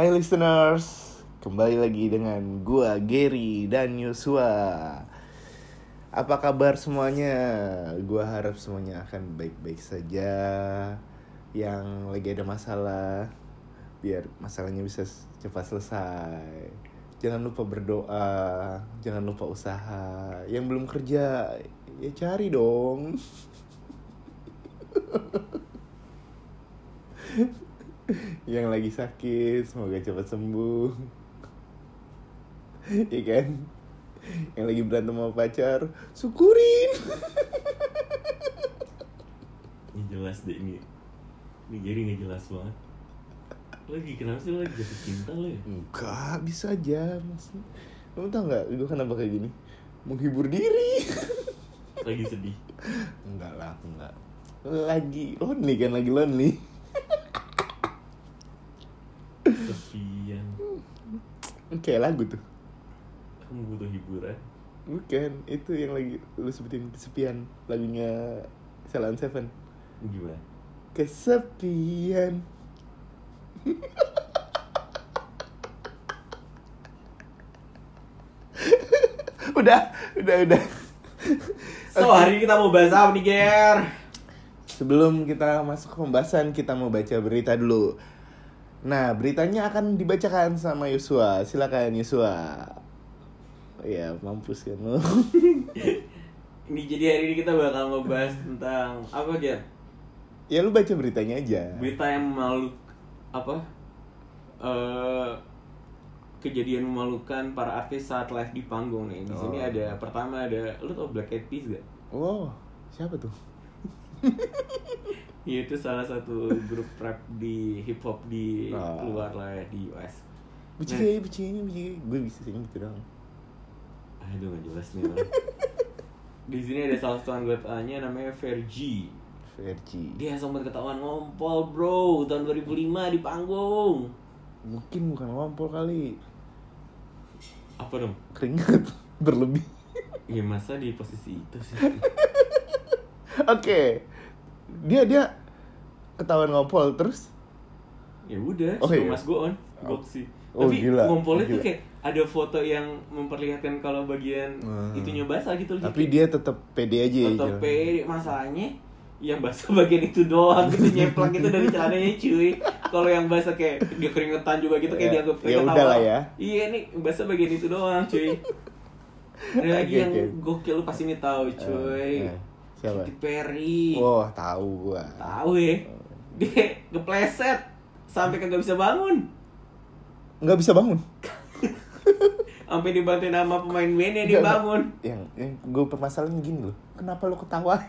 Hai listeners, kembali lagi dengan gua Gary dan Yosua. Apa kabar semuanya? Gua harap semuanya akan baik-baik saja. Yang lagi ada masalah, biar masalahnya bisa cepat selesai. Jangan lupa berdoa, jangan lupa usaha. Yang belum kerja, ya cari dong. yang lagi sakit semoga cepat sembuh. Iya kan? Yang lagi berantem sama pacar syukurin. Ini jelas deh ini. Ini jadi nggak jelas banget. Lagi kenapa sih lagi jatuh cinta lo ya? enggak bisa aja maksudnya kamu tau nggak gue kenapa kayak gini? Menghibur diri. Lagi sedih? Enggak lah enggak. Lagi lonely kan lagi lonely kayak lagu tuh. Kamu butuh hiburan bukan itu yang lagi lu sebutin kesepian lagunya Salon Seven. Gimana? kesepian. Udah udah udah. So hari ini kita mau bahas apa nih Ger? sebelum kita masuk ke pembahasan kita mau baca berita dulu nah beritanya akan dibacakan sama Yosua silakan Yosua ya mampus kan lu Ini jadi hari ini kita bakal ngebahas tentang apa Ger? ya lu baca beritanya aja Berita yang memalu apa? Eh kejadian memalukan para artis saat live di panggung nih. Di sini Oh. ada pertama ada lu tau Black Eyed Peas gak? wow siapa tuh Iya itu salah satu grup rap di hip hop di Ah. luar lah ya, di US. Becik becik becik gue bisa sing gitu dong Aduh gak jelas nih. orang. di sini ada salah satu anggotanya namanya Vergi. Vergi Dia sempat ketahuan ngompol bro tahun 2005 di panggung. mungkin bukan ngompol kali Apa dong? keringat berlebih Ya masa di posisi itu sih. oke dia dia ketahuan ngompol terus ya udah, Oh, oh, iya. mas go on, go sih. Oh, Tapi gila. ngompolnya tuh Gila. kayak ada foto yang memperlihatkan kalau bagian Hmm. itunya basah gitu loh. tapi dia tetap pede aja ya Foto jalan. pede masalahnya yang basah bagian itu doang gitu nyeplak itu dari celananya cuy kalau yang basah kayak dia keringetan juga gitu kayak Ya, dianggap ya keringetan udah lah ya. iya nih basah bagian itu doang cuy ada lagi Oke, yang oke. gokil lu pasti ini tahu cuy Eh, eh, siapa? Katy Perry. Wah tahu gua. Tahu ya. Dia kepleset sampai kagak bisa bangun. Nggak bisa bangun? Sampai dibantuin sama pemain bandnya Nggak, dibangun yang yang gue permasalahan gini loh. Kenapa lo ketawa?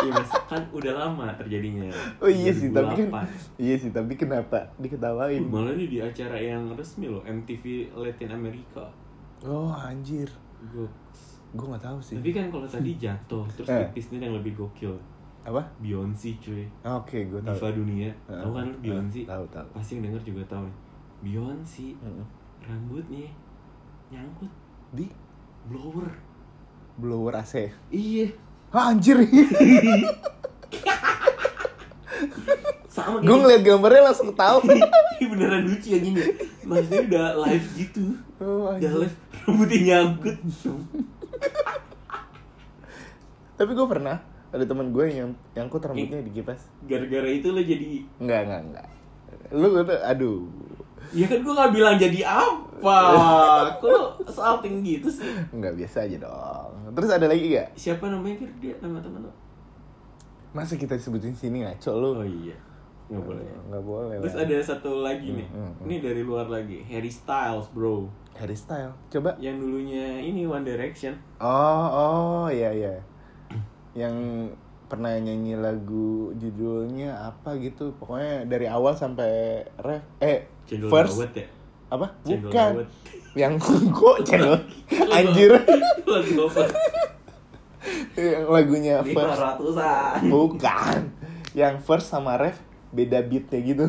Iya mas. Kan udah lama terjadinya. Oh iya sih tapi kan 2008. iya sih tapi kenapa diketawain? Malah ini di acara yang resmi loh, MTV Latin America. oh anjir. Goks. Gue nggak tahu sih Tapi kan kalau tadi jatuh, terus Eh. tipisnya yang lebih gokil. apa Beyonce cuy. oke gue tahu Diva dunia. Eh, Tahu kan lu eh, Beyonce? tahu tahu Pasti yang denger juga tahu nih. Beyonce Heeh. rambutnya nyangkut di blower. blower AC Iya. ah, anjir Sama gue ngeliat gambarnya langsung tahu Ini beneran lucu ya gini. Maksudnya udah live gitu. oh, Udah anjir. live rambutnya nyangkut. Tapi gue pernah ada teman gue yang nyangkut rambutnya di kipas Gara-gara itu lo jadi Enggak, enggak, enggak. Lu udah, aduh. Ya kan gue gak bilang jadi apa Kok salting gitu sih Enggak biasa aja dong. Terus ada lagi gak? Siapa namanya Fir? Dia nama teman lo? Masa kita sebutin sini ngaco lu? Oh iya Gak boleh Enggak boleh Terus lah. ada satu lagi nih Hmm, hmm, Ini dari luar lagi Harry Styles bro Harry Style. Coba. Yang dulunya ini One Direction Oh, oh, iya iya. Yang pernah nyanyi lagu judulnya apa gitu. Pokoknya dari awal sampai ref eh Cendol first ya? apa? Cendol Bukan. dawet. Yang kok channel anjir. Yang lagunya first Bukan. Yang first sama ref beda beatnya gitu.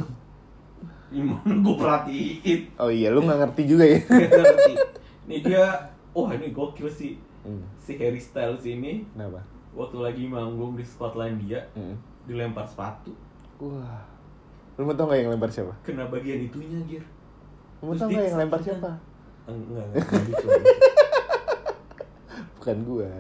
Gimana gue perhatiin Oh iya, lu nggak ngerti juga ya? Ngerti Nih dia Wah ini gokil sih Hmm, Si Harry Styles ini Lu mau tau gak yang lempar siapa? kena bagian itunya Gir Lu mau tau gak yang lempar siapa? enggak enggak, enggak gitu. Bukan gua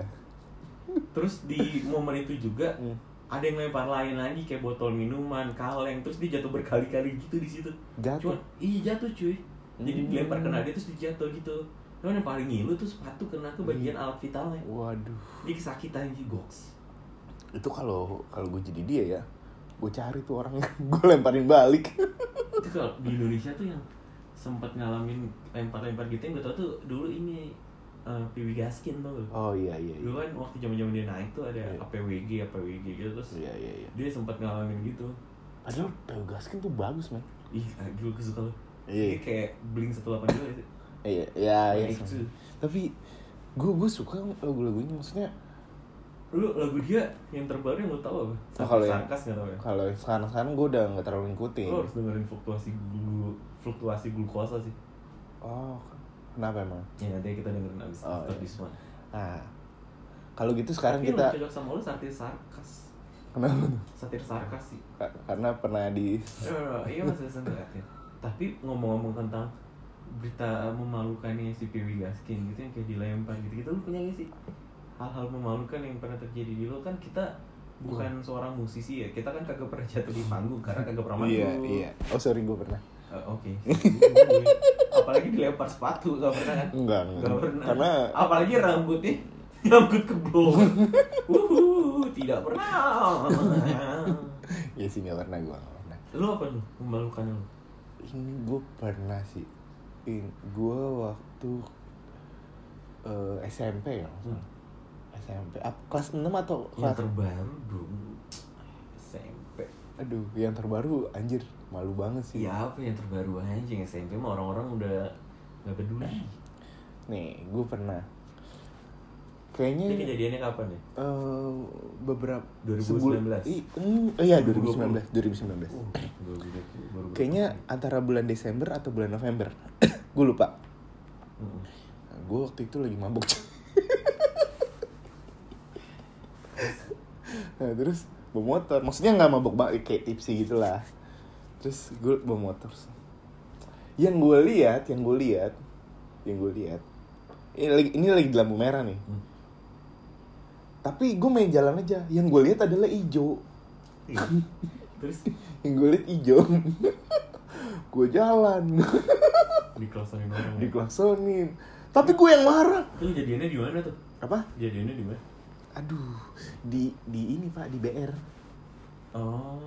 terus di momen itu juga Hmm. ada yang lempar lain lagi kayak botol minuman kaleng terus dia jatuh berkali-kali gitu di situ Jatuh? Cuman, iya jatuh cuy jadi Hmm. dilempar kena dia terus dia jatuh gitu Cuman yang paling ngilu tuh sepatu kena ke bagian Hmm. alat vitalnya. Waduh. Dia kesakitan sih goks. Itu kalau kalau gue jadi dia ya Gue cari tuh orang Gue lemparin balik. Itu kalau di Indonesia tuh yang sempat ngalamin lempar-lempar gitu yang gue tau tuh dulu ini uh, Piwi Gaskin tuh Oh iya iya iya. Dulu kan waktu zaman-zaman dia naik tuh ada Iya. APWG APWG gitu terus Iya iya iya. dia sempat ngalamin gitu. Padahal Teo Gaskin tuh bagus men. Ih gue kesuka lo Iya. Ini kayak Blink 182 gitu Iya iya iya tuh. Tapi gue gue suka lagu-lagunya maksudnya lu lagu dia yang terbaru yang lu tahu apa? Oh, kalau yang- sarkas nggak tahu ya? kalau sekarang sekarang gue udah nggak terlalu ngikutin. Lu harus dengerin fluktuasi glu fluktuasi glukosa sih. Oh kenapa emang? Ya nanti kita dengerin abis Oh, after iya. this one. Ah kalau gitu sekarang Tapi kita yang cocok sama lu satir sarkas. kenapa? tuh? Satir sarkas sih. Ka- Karena pernah di Eh, iya masih sengaja. Tapi ngomong-ngomong tentang berita memalukannya si Piwi Gaskin gitu yang kayak dilempar gitu gitu lu punya gak sih hal-hal memalukan yang pernah terjadi di lu kan kita bukan seorang musisi ya kita kan kagak pernah jatuh di panggung karena kagak pernah manggung Iya iya. Oh sorry gue pernah. Eh, Oke. Apalagi dilempar sepatu gak pernah kan? Enggak enggak. Gak pernah. Karena apalagi rambutnya rambut keblong. Uhuh, tidak pernah. ya sih nggak pernah gue nggak pernah. lu apa lu memalukan lu? Ini gue pernah sih. In, gue waktu eh, SMP ya langsung. SMP. Ap, kelas 6 atau Yang kelas terbaru dong. SMP. Aduh, yang terbaru anjir malu banget sih. Ya apa yang terbaru aja SMP mah orang-orang udah nggak peduli. Nih, gue pernah. Ini Kayaknya kejadiannya kapan ya? eh beberapa 2019. sebul- i- mm, oh iya 2020. 2019 2019 Oh, kayaknya antara bulan Desember atau bulan November. Gue lupa. Nah, gue waktu itu lagi mabuk nah, terus bawa motor. Maksudnya nggak mabuk banget kayak tipsi gitulah terus gue bawa motor yang gue lihat yang gue lihat yang gue lihat ini lagi ini lagi di lampu merah nih. Hmm. Tapi gue main jalan aja yang gue lihat adalah hijau Iya. Terus yang gue lihat hijau gue jalan diklasonin orang. ya? diklaksonin tapi gue yang marah Itu kejadiannya di mana tuh? apa Kejadiannya di mana? aduh di di ini pak di BR Oh,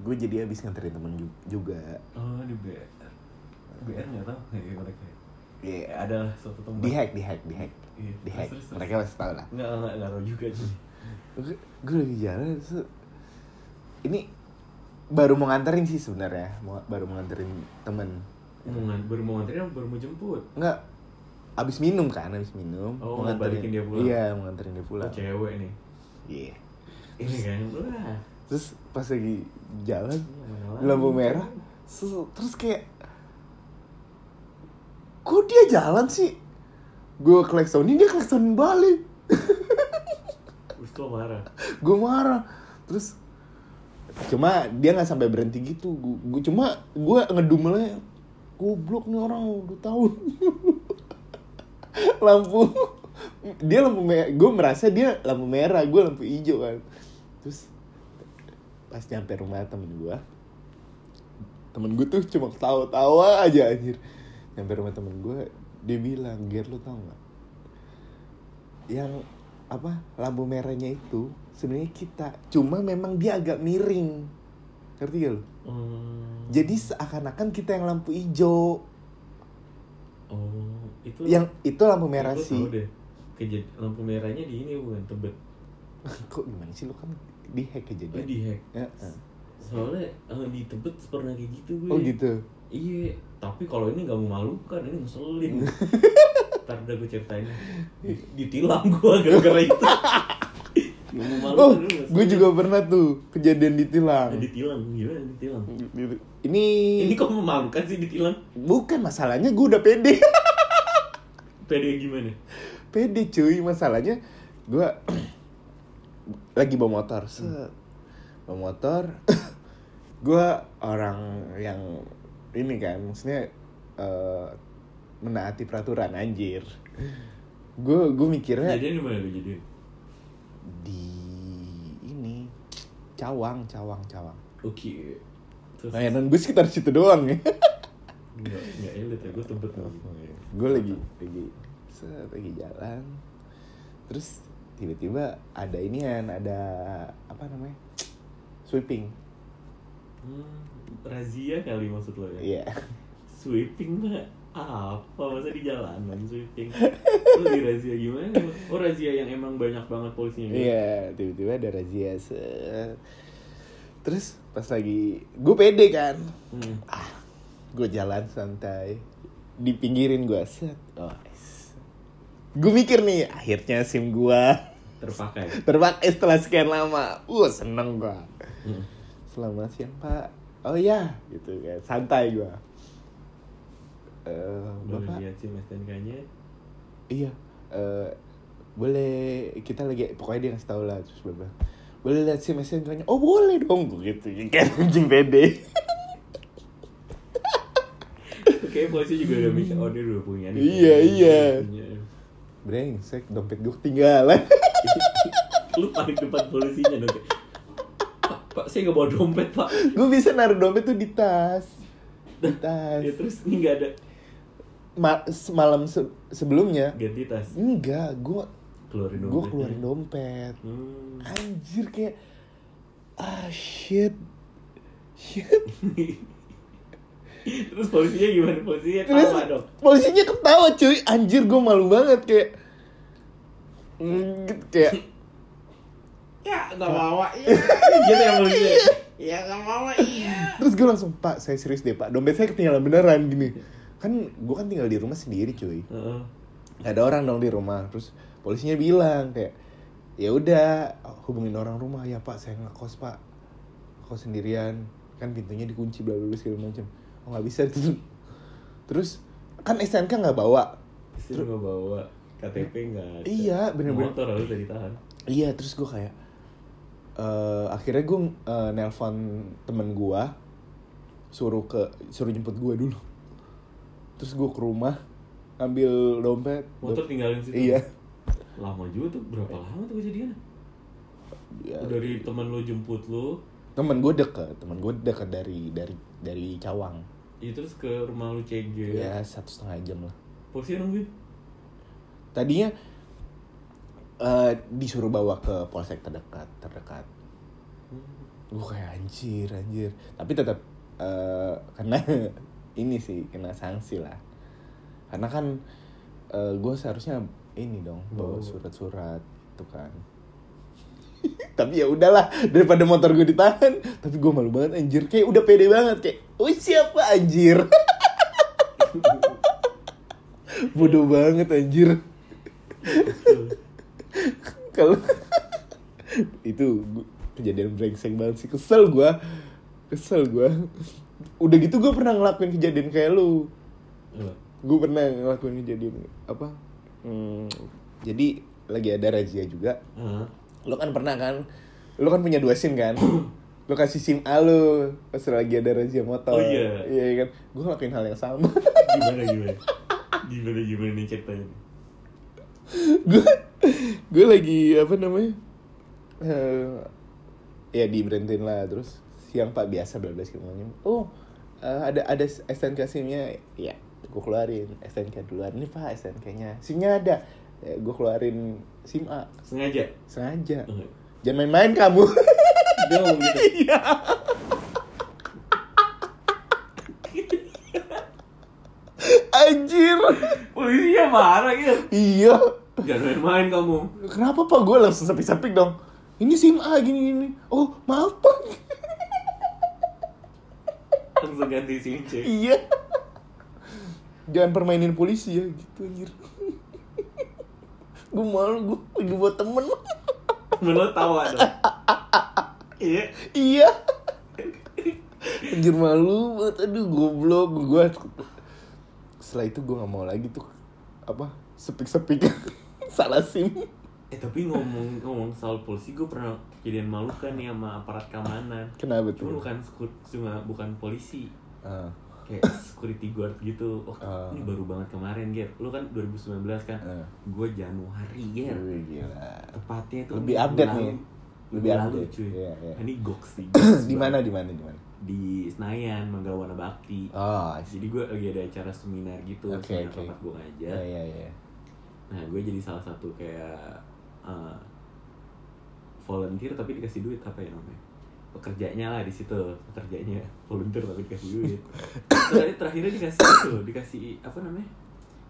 gue jadi habis nganterin temen ju- juga oh di BR. BR nggak tahu kayak. Iya. Ya, ada suatu tempat. di hack di hack di hack Iya, di hack terus, terus, mereka pasti tahu lah Nggak, nggak, nggak tahu juga sih. gue, lagi jalan terus ini baru mau nganterin sih sebenarnya baru mau nganterin temen Mau ngan- baru mau nganterin baru mau jemput? nggak abis minum kan abis minum Oh, mau balikin dia pulang. iya mau nganterin dia Oh, pulang cewek nih. iya Ini kan, terus pas lagi jalan Iya, lampu merah terus, terus kayak kok dia jalan sih? Gue klaksonin dia klaksonin balik Terus marah. gue marah. Terus cuma dia nggak sampai berhenti gitu. Gue cuma gue ngedumelnya goblok nih orang udah tahu lampu. Dia lampu merah gue merasa dia lampu merah gue lampu hijau kan. Terus pas nyampe rumah temen gue temen gue tuh cuma ketawa-tawa aja anjir nyampe rumah temen gue dia bilang Ger lu tau nggak yang apa lampu merahnya itu sebenarnya kita cuma memang dia agak miring ngerti gak lu Hmm. jadi seakan-akan kita yang lampu hijau Oh, itu yang itu lampu merah Gua sih deh. Kejad lampu merahnya di ini bukan tebet. kok gimana sih lu kan di hack Oh, kejadian di hack. Ya. Soalnya eh, di tebet pernah kayak gitu gue. oh gitu Iya, tapi kalau ini nggak memalukan, ini ngeselin. Ntar udah gue ceritain. Ditilang gue gara-gara itu. Oh gue juga pernah tuh kejadian ditilang Nah, ditilang, gimana ditilang? ini Ini kok memalukan sih ditilang? bukan masalahnya gue udah pede Pede gimana? pede cuy masalahnya gue lagi bawa motor set motor gue orang yang ini kan maksudnya eh, menaati peraturan anjir gue gue mikirnya Jadian di mana lu jadian? di ini cawang cawang cawang Oke. Terus layanan gue sekitar situ doang ya enggak enggak elit ya, gue tebet lagi. gue lagi lagi set, lagi jalan terus tiba-tiba ada inian ada apa namanya sweeping Hmm, razia kali maksud lo ya? iya Sweeping mah apa masa di jalanan sweeping? Lu di razia gimana? Oh razia yang emang banyak banget polisinya iya tiba-tiba ada razia set. terus pas lagi gue pede kan Hmm. ah gue jalan santai di pinggirin gue set oh, gue mikir nih akhirnya sim gue Terpakai. terpakai setelah sekian lama uh seneng gue Hmm. selamat siang pak oh ya gitu kan santai Eh, Boleh bapak lihat sih STNK-nya. iya eh, boleh kita lagi pokoknya dia ngasih tau lah terus bapak boleh lihat sih mesin kayaknya oh boleh dong gue gitu kayak anjing pede Kayaknya polisi juga udah mikir, oh dia udah punya nih. Iya, iya. Punya. brengsek dompet gue ketinggalan Lu panik depan polisinya dong. Pak, pak, saya nggak bawa dompet pak. gue bisa naruh dompet tuh di tas di tas Ya terus ini nggak ada Ma- semalam se- sebelumnya ganti tas. enggak gue Keluarin dompet. gue keluarin dompet Hmm. anjir kayak ah shit shit terus polisinya gimana? Polisinya terus tawa dong. polisinya ketawa cuy anjir gue malu banget kayak kayak Ya nggak bawa. Iya. gitu ya polisinya. Ya nggak bawa. Iya. terus gue langsung pak saya serius deh pak dompet saya ketinggalan beneran gini kan gue kan tinggal di rumah sendiri cuy Heeh. nggak ada orang dong di rumah terus polisinya bilang kayak ya udah hubungin orang rumah ya pak saya ngekos pak kos sendirian kan pintunya dikunci bla bla bla segala macam oh nggak bisa terus terus kan SNK nggak bawa Istri nggak bawa. KTP nggak ada. Iya, bener-bener. Motor harus dari tahan. iya terus gue kayak eh akhirnya gue eh, nelpon temen gue suruh ke suruh jemput gue dulu terus gue ke rumah ambil dompet Motor tinggalin situ. iya Lama juga tuh. Berapa lama tuh kejadian? Ya, Dari teman lo jemput lo, temen gue deket temen gue deket dari dari dari Cawang ya terus ke rumah lu CG. ya satu setengah jam lah Polisi nungguin. tadinya eh, disuruh bawa ke polsek terdekat terdekat. Gue kayak anjir anjir. Tapi tetap eh, karena ini sih kena sanksi lah. Karena kan gue seharusnya ini dong bawa Bawa. surat-surat itu kan. Tapi ya udahlah daripada motor gue ditahan. Tapi gue malu banget anjir. Kayak udah pede banget kayak oh siapa anjir? Bodoh banget anjir kalau itu kejadian brengsek banget sih. Kesel gua. Kesel gua. Udah gitu gue pernah ngelakuin kejadian kayak lu. Gue pernah ngelakuin kejadian apa? Hmm, jadi lagi ada razia juga. Hah? lo kan pernah kan? Lo kan punya dua sim kan? Lo kasih sim A lo pas lagi ada razia motor. Oh, iya. iya kan? Gue ngelakuin hal yang sama. Gimana gimana? Gimana gimana nih ceritanya? gue gue lagi apa namanya Eh, ya diberhentiin lah terus siang pak biasa bla bla oh eh, ada ada STNK simnya. Ya gue keluarin. STNK duluan. Ini pak STNK nya simnya ada. Ya, gue keluarin sim A. Sengaja? sengaja. Oh, jangan main-main kamu. Dia ngomong gitu. iya. Anjir. Polisinya marah gitu. iya Jangan main-main kamu. Kenapa pak? Gue langsung sepik-sepik dong. Ini SIM A gini gini. Oh maaf pak. Langsung ganti SIM C. iya. Jangan permainin polisi ya gitu anjir. gue malu gue lagi buat temen. Menurut tawa dong. Iya. iya. Anjir malu banget. Aduh goblok gue. Setelah itu gue nggak mau lagi tuh apa sepik-sepik salah SIM. Eh tapi ngomong ngomong soal polisi gue pernah kejadian malu kan nih sama aparat keamanan. Kenapa Cuma tuh? bukan cuma bukan polisi. Ah, Kayak security guard gitu. Oh, Ah. ini baru banget kemarin, Ger. Lu kan 2019 kan? Ah. Gue Januari, Ger. gila. Tepatnya tuh Lebih update lalu. nih. Lebih lalu, update. cuy. Iya, iya. Ini goks sih. di mana di mana di mana? Di Senayan, Manggala Bakti. Oh. Jadi gue lagi ada acara seminar gitu, Oke, seminar tempat gue ngajar. Iya iya iya. Nah, gue jadi salah satu kayak uh, volunteer tapi dikasih duit apa ya namanya? Pekerjanya lah di situ, pekerjanya volunteer tapi dikasih duit. Terakhir terakhirnya dikasih itu, dikasih apa namanya?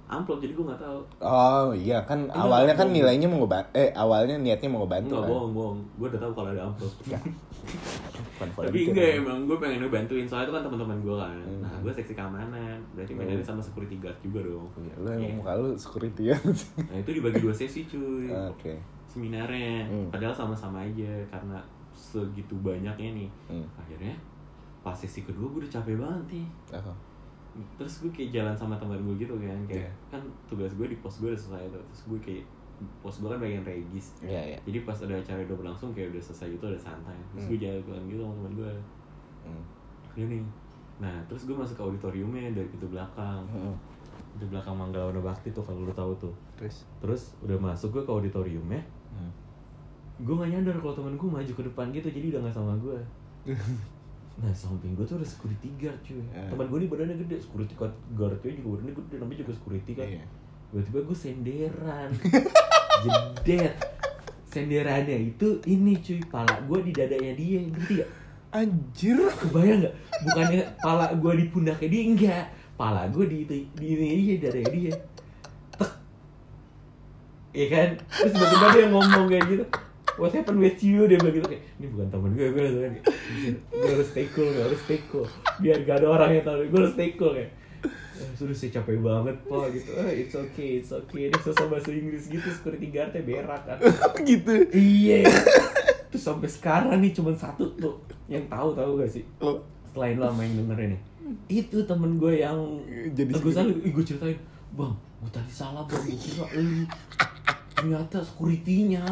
Amplop jadi gue nggak tahu. Oh iya kan Enggak, awalnya kan bohong. nilainya mau ngebantu eh awalnya niatnya mau ngebantu Enggak kan. bohong bohong, gue udah tahu kalau ada amplop. Bukan tapi enggak emang gue pengen ngebantuin soalnya itu kan teman-teman gue kan. Hmm. Nah, gue seksi keamanan, berarti mainnya sama security guard juga dong. Iya, lu emang Iya. muka security ya. Nah itu dibagi dua sesi cuy. Oke. seminarnya Hmm. padahal sama-sama aja karena segitu banyaknya nih Hmm. akhirnya pas sesi kedua gue udah capek banget nih Apa? terus gue kayak jalan sama teman gue gitu kan kayak Iya. kan tugas gue di pos gue udah selesai tuh terus gue kayak pos gue kan bagian regis Iya iya. jadi pas ada acara udah berlangsung kayak udah selesai gitu udah santai terus Hmm. gue jalan gitu sama teman gue Hmm. ini nah terus gue masuk ke auditoriumnya dari pintu belakang Hmm. pintu belakang Manggala Bakti tuh kalau lu tahu tuh Terus terus udah masuk gue ke auditoriumnya Hmm. gue gak nyadar kalau temen gue maju ke depan gitu jadi udah gak sama gue nah samping gue tuh ada security guard cuy Eh. teman gue nih badannya gede security guard guardnya juga badannya gede namanya juga security kan Iya. Tiba-tiba gue senderan. Jedet senderannya itu ini cuy. Pala gue di dadanya dia. Ngerti gak Anjir. kebayang gak bukannya pala gue di pundaknya dia? Enggak pala gue di di, di ini dia dadanya dia. Tek. Iya kan? Terus tiba-tiba dia ngomong kayak gitu. What happened with you? Dia bilang gitu. Kayak Ini bukan temen gue, gue harus kayak Gue harus stay cool, gue harus stay cool. Biar gak ada orang yang tahu Gue harus stay cool kayak. "Eh, Sudah saya capek banget po gitu. Oh, It's okay, it's okay. Dia sosok bahasa Inggris gitu Security guardnya berak kan. Gitu. Iya. Terus sampai sekarang nih cuma satu tuh Yang tahu tahu gak sih? Oh. Selain lama yang dengerin nih Itu temen gue yang Jadi Gue salah, gue ceritain Bang, gue tadi salah bang. Gue kira lu Ternyata security-nya.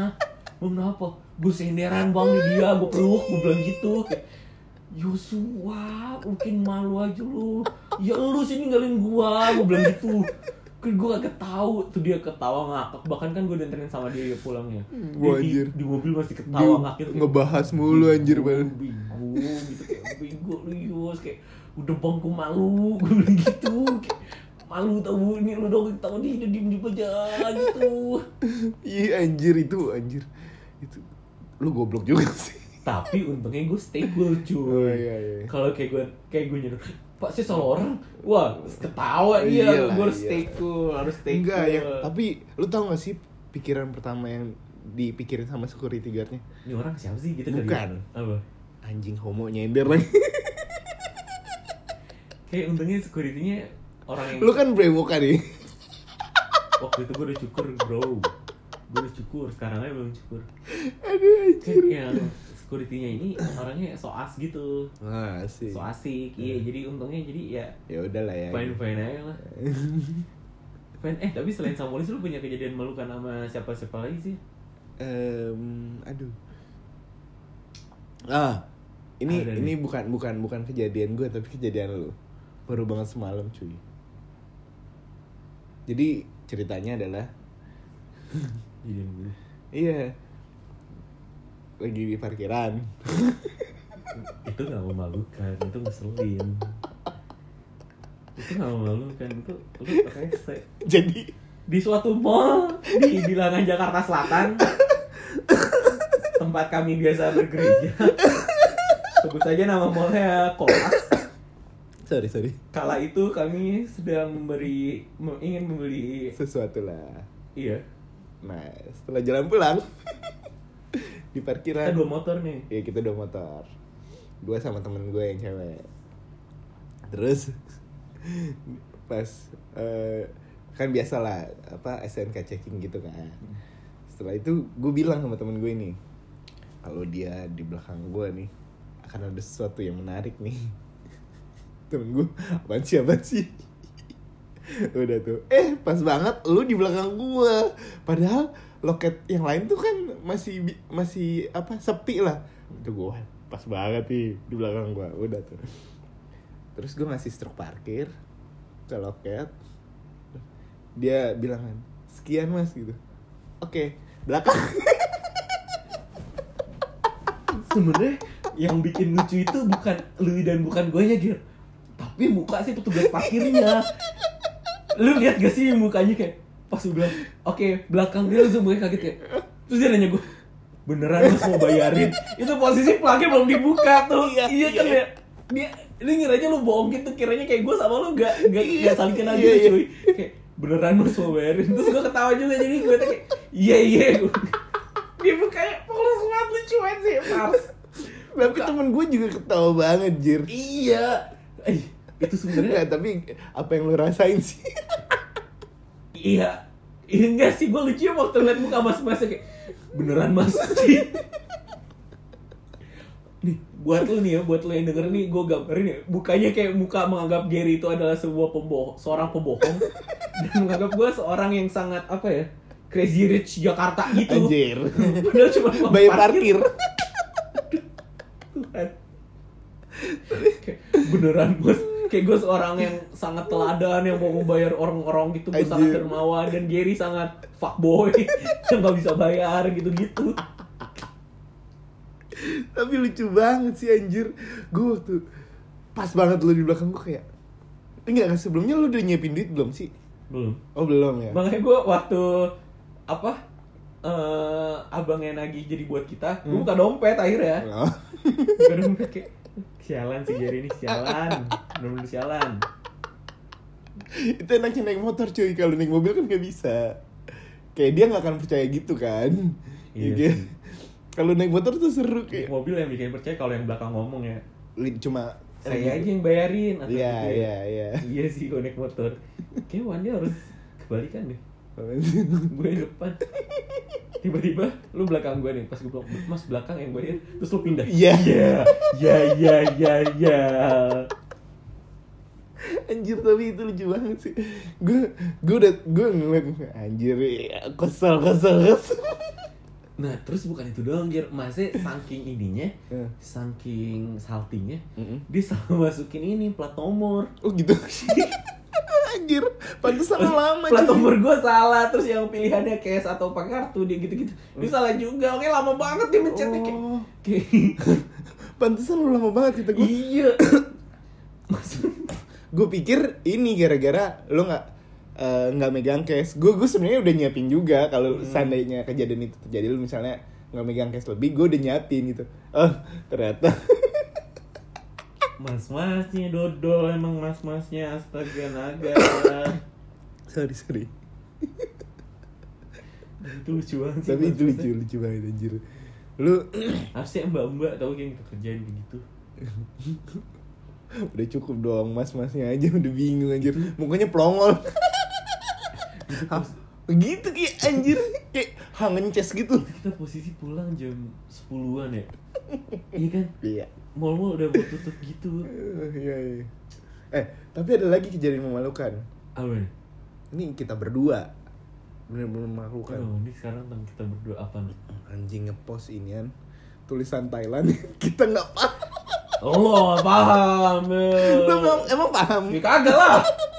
Bang kenapa? Gue senderan bang di dia Gue peluk, gue bilang gitu Yosua, mungkin malu aja lu. Ya lu sih ninggalin gua. Gue bilang gitu. Kan gue gak tahu Tuh dia ketawa ngakak. Bahkan kan gue dianterin sama dia pulangnya Dia Wah, di, anjir. di mobil masih ketawa Dia ngakak ngebahas mulu anjir bal. bego gitu. Kayak bego lu Yus kayak udah bang gue malu. Gue bilang gitu. Kayak malu tau ini lu dong. Tau di diem diem aja gitu. Iya anjir itu anjir. Itu lu goblok juga sih. Tapi untungnya gue stay cool Oh cuy iya iya. kalau kayak gue kayak gue nyuruh pak sih salah orang wah ketawa dia Iya lah, gue harus iya. stay cool harus stay Enggak cool ya, tapi lu tau gak sih pikiran pertama yang dipikirin sama security guardnya? ini orang siapa sih gitu kali Bukan. ya? apa Anjing homo nyender lagi. kayak untungnya security-nya orang yang lu kan brewokan nih. waktu itu gue udah cukur bro gue udah cukur sekarang aja belum cukur Aduh kan yang security-nya ini orangnya so as gitu Wah sih. so asik iya jadi untungnya jadi ya Ya udahlah ya. fine fine aja lah fine eh tapi selain sama polisi lu punya kejadian malukan sama siapa siapa lagi sih Em, aduh. Ah, ini Ada ini nih. bukan bukan bukan kejadian gue tapi kejadian lu. Baru banget semalam cuy. Jadi ceritanya adalah iya lagi di parkiran. itu nggak memalukan itu ngeselin. Itu nggak memalukan itu lu rese Jadi di suatu mall di bilangan Jakarta Selatan. Tempat kami biasa bergereja. Sebut saja nama mallnya Kolas sorry sorry. Kala itu kami sedang memberi me- ingin membeli sesuatu lah. iya. Nah setelah jalan pulang di kita parkiran. dua motor nih. Ya kita udah motor. Gue sama temen gue yang cewek. Terus pas eh, kan biasa lah apa SNK checking gitu kan. Setelah itu gue bilang sama temen gue ini kalau dia di belakang gue nih akan ada sesuatu yang menarik nih. Temen gue apaan sih apaan sih? Udah tuh eh pas banget lu di belakang gua padahal loket yang lain tuh kan masih bi- masih apa sepi lah. Itu gua pas banget nih di belakang gua. Udah tuh. Terus gua ngasih struk parkir ke loket. Dia bilang kan sekian mas gitu. Oke belakang. Sebenarnya yang bikin lucu itu bukan lu dan bukan gue nya Gir. Tapi muka sih petugas parkirnya. Lu lihat gak sih mukanya kayak pas gue bilang oke belakang dia langsung mukanya kaget kayak terus dia nanya gue beneran mas mau bayarin? Itu posisi plaknya belum dibuka tuh. Iya, iya, kan iya. ya? Dia lu ngiranya lu bohong gitu kiranya kayak gue sama lu gak gak, Iya, gak saling kenal iya, gitu iya. cuy. Kayak beneran mas mau bayarin? Terus gue ketawa juga jadi gue kayak iya iya. Dia mukanya polos banget lucu banget sih Mars tapi temen gue juga ketawa banget jir. Iya. Eh, itu sebenarnya tapi apa yang lu rasain sih iya. Iya enggak sih, gue lucu waktu ngeliat muka mas-mas kayak beneran mas. nih, buat lu nih ya, buat lu yang denger nih, gue gambarin ya, mukanya kayak muka menganggap Gary itu adalah sebuah pembohong, seorang pembohong, dan menganggap gue seorang yang sangat apa ya, crazy rich Jakarta gitu. anjir Padahal cuma mau bayar parkir Tuhan. Kayak, beneran bos kayak gue seorang yang sangat teladan yang mau membayar orang-orang gitu gue sangat dermawan dan Gary sangat fuckboy yang gak bisa bayar gitu-gitu. Tapi lucu banget sih anjir. Gue tuh pas banget lu di belakang gue kayak enggak kan sebelumnya lu udah nyiapin duit belum sih? Belum. Oh belum ya? Makanya gue waktu apa eh abangnya nagih jadi buat kita gue Hmm. buka dompet akhirnya. Oh. buka dompet kayak sialan sih Gary ini sialan. Bener-bener sialan. Itu enaknya naik motor cuy. Kalau naik mobil kan nggak bisa. Kayak dia nggak akan percaya gitu kan? Iya Iya. sih. kalau naik motor tuh seru Naik kayak mobil yang bikin percaya kalau yang belakang ngomong ya. Cuma saya aja yang bayarin atau Iya, gitu ya. iya, iya. iya sih kalau naik motor. Kayak Wandi harus kebalikan deh. Gue depan tiba-tiba lu belakang gue nih pas gue bilang mas belakang yang bayar terus lu pindah. Iya. iya iya iya iya iya. Anjir tapi itu lucu banget sih. Gue gue udah gue ngeliat anjir ya, kesel kesel kesel. Nah terus bukan itu doang Gir masih saking ininya Eh. saking saltingnya Mm-mm. dia selalu masukin ini plat nomor. Oh gitu anjir pantesan lama plat nomor gue salah terus yang pilihannya cash atau pakai kartu dia gitu-gitu. Dia salah juga oke lama banget dia mencetnya. Oh. kayak pantesan lu lama banget kita gue iya. Gue pikir ini gara-gara lo nggak eh, nggak megang cash. Gue gue sebenarnya udah nyiapin juga kalau seandainya kejadian itu terjadi lu misalnya nggak megang cash lebih gue udah nyiapin gitu. Oh ternyata mas-masnya dodol emang mas-masnya astaga naga. Sorry sorry. Itu lucu banget sih tapi itu lucu mas-masnya. lucu banget anjir. Lu harusnya mbak-mbak tau yang kerjaan begitu udah cukup dong mas masnya aja udah bingung anjir. Mukanya pelongol Hah? gitu kayak anjir. Kayak hangences gitu. Kita posisi pulang jam 10-an ya? Iya kan? Iya mall-mall udah mau tutup gitu. Iya iya. Eh tapi ada lagi kejadian memalukan. Apa ini kita berdua bener-bener memalukan. Oh, ini sekarang tentang kita berdua apa nih? anjing ngepost inian tulisan Thailand kita nggak paham. Oh, paham. emang, emang paham? Ya kagak lah.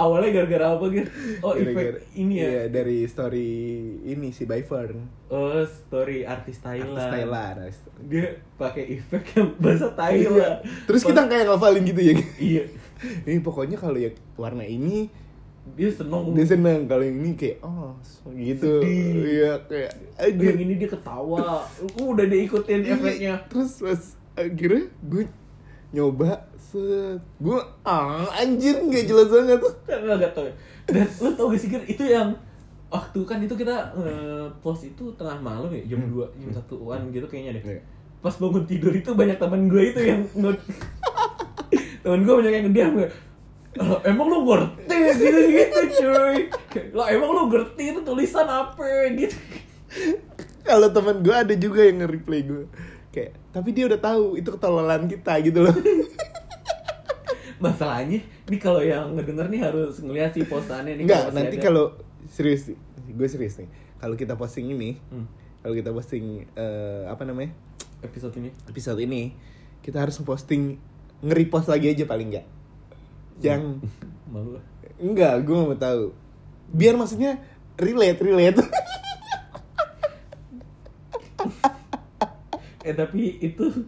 Awalnya gara-gara apa gitu? Oh, Gara-gara- efek ini ya. iya, dari story ini si Byfern Oh, story artis Thailand. artis Thailand Dia pakai efek yang bahasa Thailand. terus kita kayak ngafalin gitu ya Iya. ini pokoknya kalau ya warna ini Dia seneng. dia seneng kalau yang ini kayak oh gitu Sedih. iya kayak yang aduh ini dia ketawa. Udah diikutin Iya, efeknya. terus pas akhirnya gue nyoba set gue ah anjir nggak jelas banget. Kan gak tau. Dan lu tau gak sih itu yang waktu kan itu kita eh, post itu tengah malam ya jam Hmm. 2 jam satuan gitu kayaknya deh. Iya. pas bangun tidur itu banyak teman gue itu yang nge temen gue banyak yang ngediam gue "Lah, emang lu ngerti gitu gitu cuy? Lah emang lu ngerti itu tulisan apa? Gitu. Kalau teman gue ada juga yang nge-reply gue kayak tapi dia udah tahu itu ketololan kita gitu loh masalahnya ini kalau yang ngedenger nih harus ngeliat sih postannya nih masih nanti kalau serius gue serius nih. Kalau kita posting ini, Hmm, kalau kita posting eh, apa namanya? episode ini episode ini, kita harus posting nge-repost lagi aja paling enggak. Yang malu enggak, gue mau tahu. Biar maksudnya relate, relate. eh tapi itu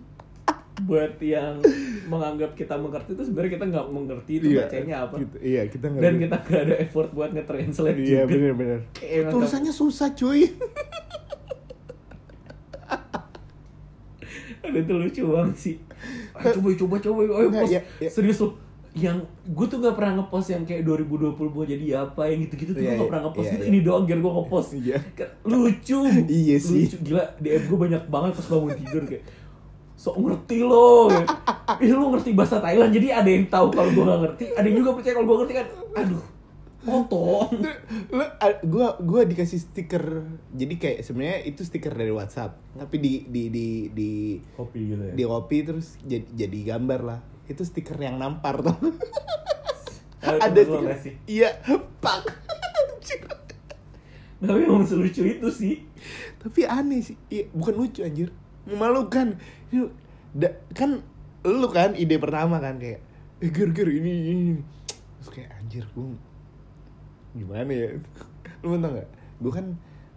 buat yang menganggap kita mengerti itu sebenarnya kita nggak mengerti itu bacanya apa Gitu, iya, kita nggak dan kita nggak ada effort buat nge-translate Iya, juga bener-bener. Kayak emang Tulisannya susah, cuy. ada itu lucu banget sih Ayo, coba coba coba ayo Nggak, post ya, ya. serius lo yang gue tuh nggak pernah ngepost yang kayak 2020 mau jadi apa yang gitu-gitu tuh gue nggak iya, pernah ngepost iya, itu iya. ini doang biar gue ngepost Iya. Kan lucu Iya sih. lucu gila DM gue banyak banget pas bangun tidur kayak sok ngerti lo ih lo ngerti bahasa Thailand jadi ada yang tahu kalau gue nggak ngerti. Ada yang juga percaya kalau gue ngerti kan? Aduh potong. Lu, a- gua gua dikasih stiker. Jadi kayak sebenarnya itu stiker dari WhatsApp. Tapi di di di di kopi gitu ya? di copy terus jadi, jadi gambar lah. Itu stiker yang nampar tuh ada stiker. Iya pak tapi emang selucu itu sih. Tapi aneh sih. Iya, bukan lucu anjir. Memalukan Ini, da- kan lu kan ide pertama kan kayak eh ger ger ini ini ini." terus kayak anjir gue gimana ya? Lu tau nggak? Gue kan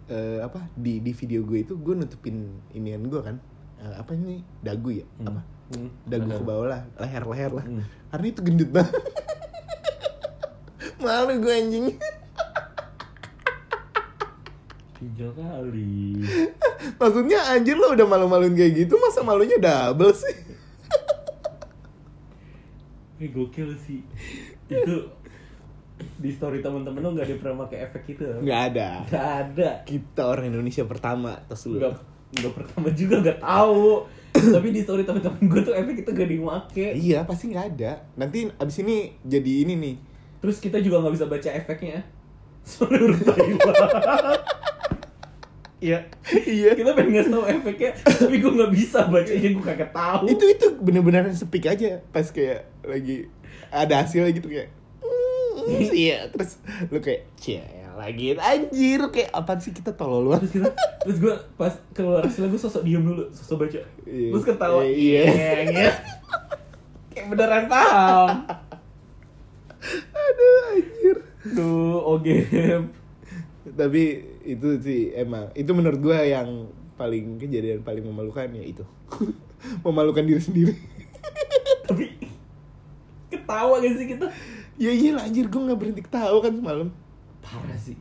eh, apa di di video gue itu gue nutupin inian gue kan Eh, apa ini dagu ya? Hmm. apa? Hmm, dagu ke bawah lah leher leher lah. Hmm. karena itu gendut banget. Malu gue anjing. Hijau kali maksudnya anjir lo udah malu-maluin kayak gitu masa malunya double sih Ini gokil sih. Itu di story temen-temen lo gak ada pernah pakai efek itu? nggak ada Gak ada. kita orang Indonesia pertama tas lu Gak, gak pertama juga gak tahu. Tapi di story temen-temen gue tuh efek itu gak dimake. iya pasti nggak ada nanti abis ini jadi ini nih Terus kita juga gak bisa baca efeknya. Soalnya huruf Thailand. Iya. iya. Kita pengen ngasih tau efeknya, tapi gue gak bisa bacanya, gue kagak tahu. itu itu bener-bener speak aja pas kayak lagi ada hasilnya gitu kayak "Hmm, iya. Terus lu kayak cie lagi anjir. Kayak apa sih kita tolol banget? Terus kita terus gue pas keluar hasilnya gue sosok diem dulu sosok baca. Iya. terus ketawa. Iya. iya kayak beneran paham. Aduh anjir. Tuh oke tapi itu sih emang. Itu menurut gua yang paling kejadian paling memalukan ya itu. Memalukan diri sendiri. Tapi ketawa gak sih kita? Ya iya anjir gua nggak berhenti ketawa kan semalam. Parah sih.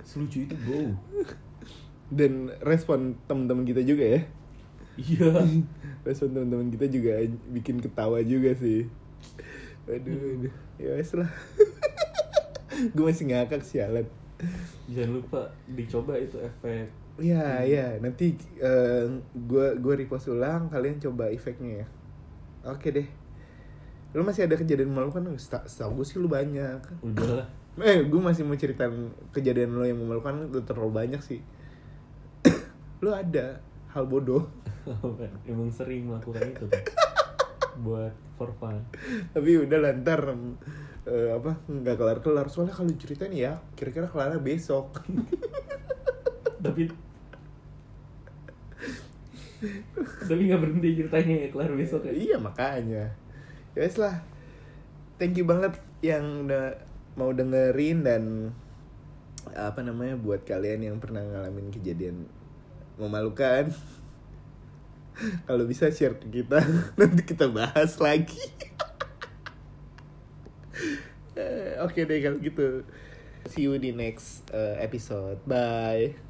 Selucu itu bro. Dan respon teman-teman kita juga ya. Iya. Respon teman-teman kita juga bikin ketawa juga sih. Aduh, aduh. ya wes lah. Gue masih ngakak sialan jangan lupa dicoba itu efek. Ya ya nanti eh, gua gua repost ulang kalian coba efeknya ya. Oke deh. Lu masih ada kejadian memalukan? Seta- setahu gue sih lu banyak. Udah lah. Eh gue masih mau ceritain kejadian lo yang memalukan lu terlalu banyak sih. Lu ada hal bodoh. Emang sering melakukan itu buat for fun. Tapi udah lah eh, apa nggak kelar kelar soalnya kalau ceritain ya kira-kira kelarnya besok. Tapi tapi nggak berhenti ceritanya ya kelar besok ya? Iya makanya. Ya wes lah. Thank you banget yang udah mau dengerin dan apa namanya buat kalian yang pernah ngalamin kejadian memalukan. Kalau bisa share ke kita nanti kita bahas lagi Eh, oke deh kalau gitu. See you di next eh, episode. Bye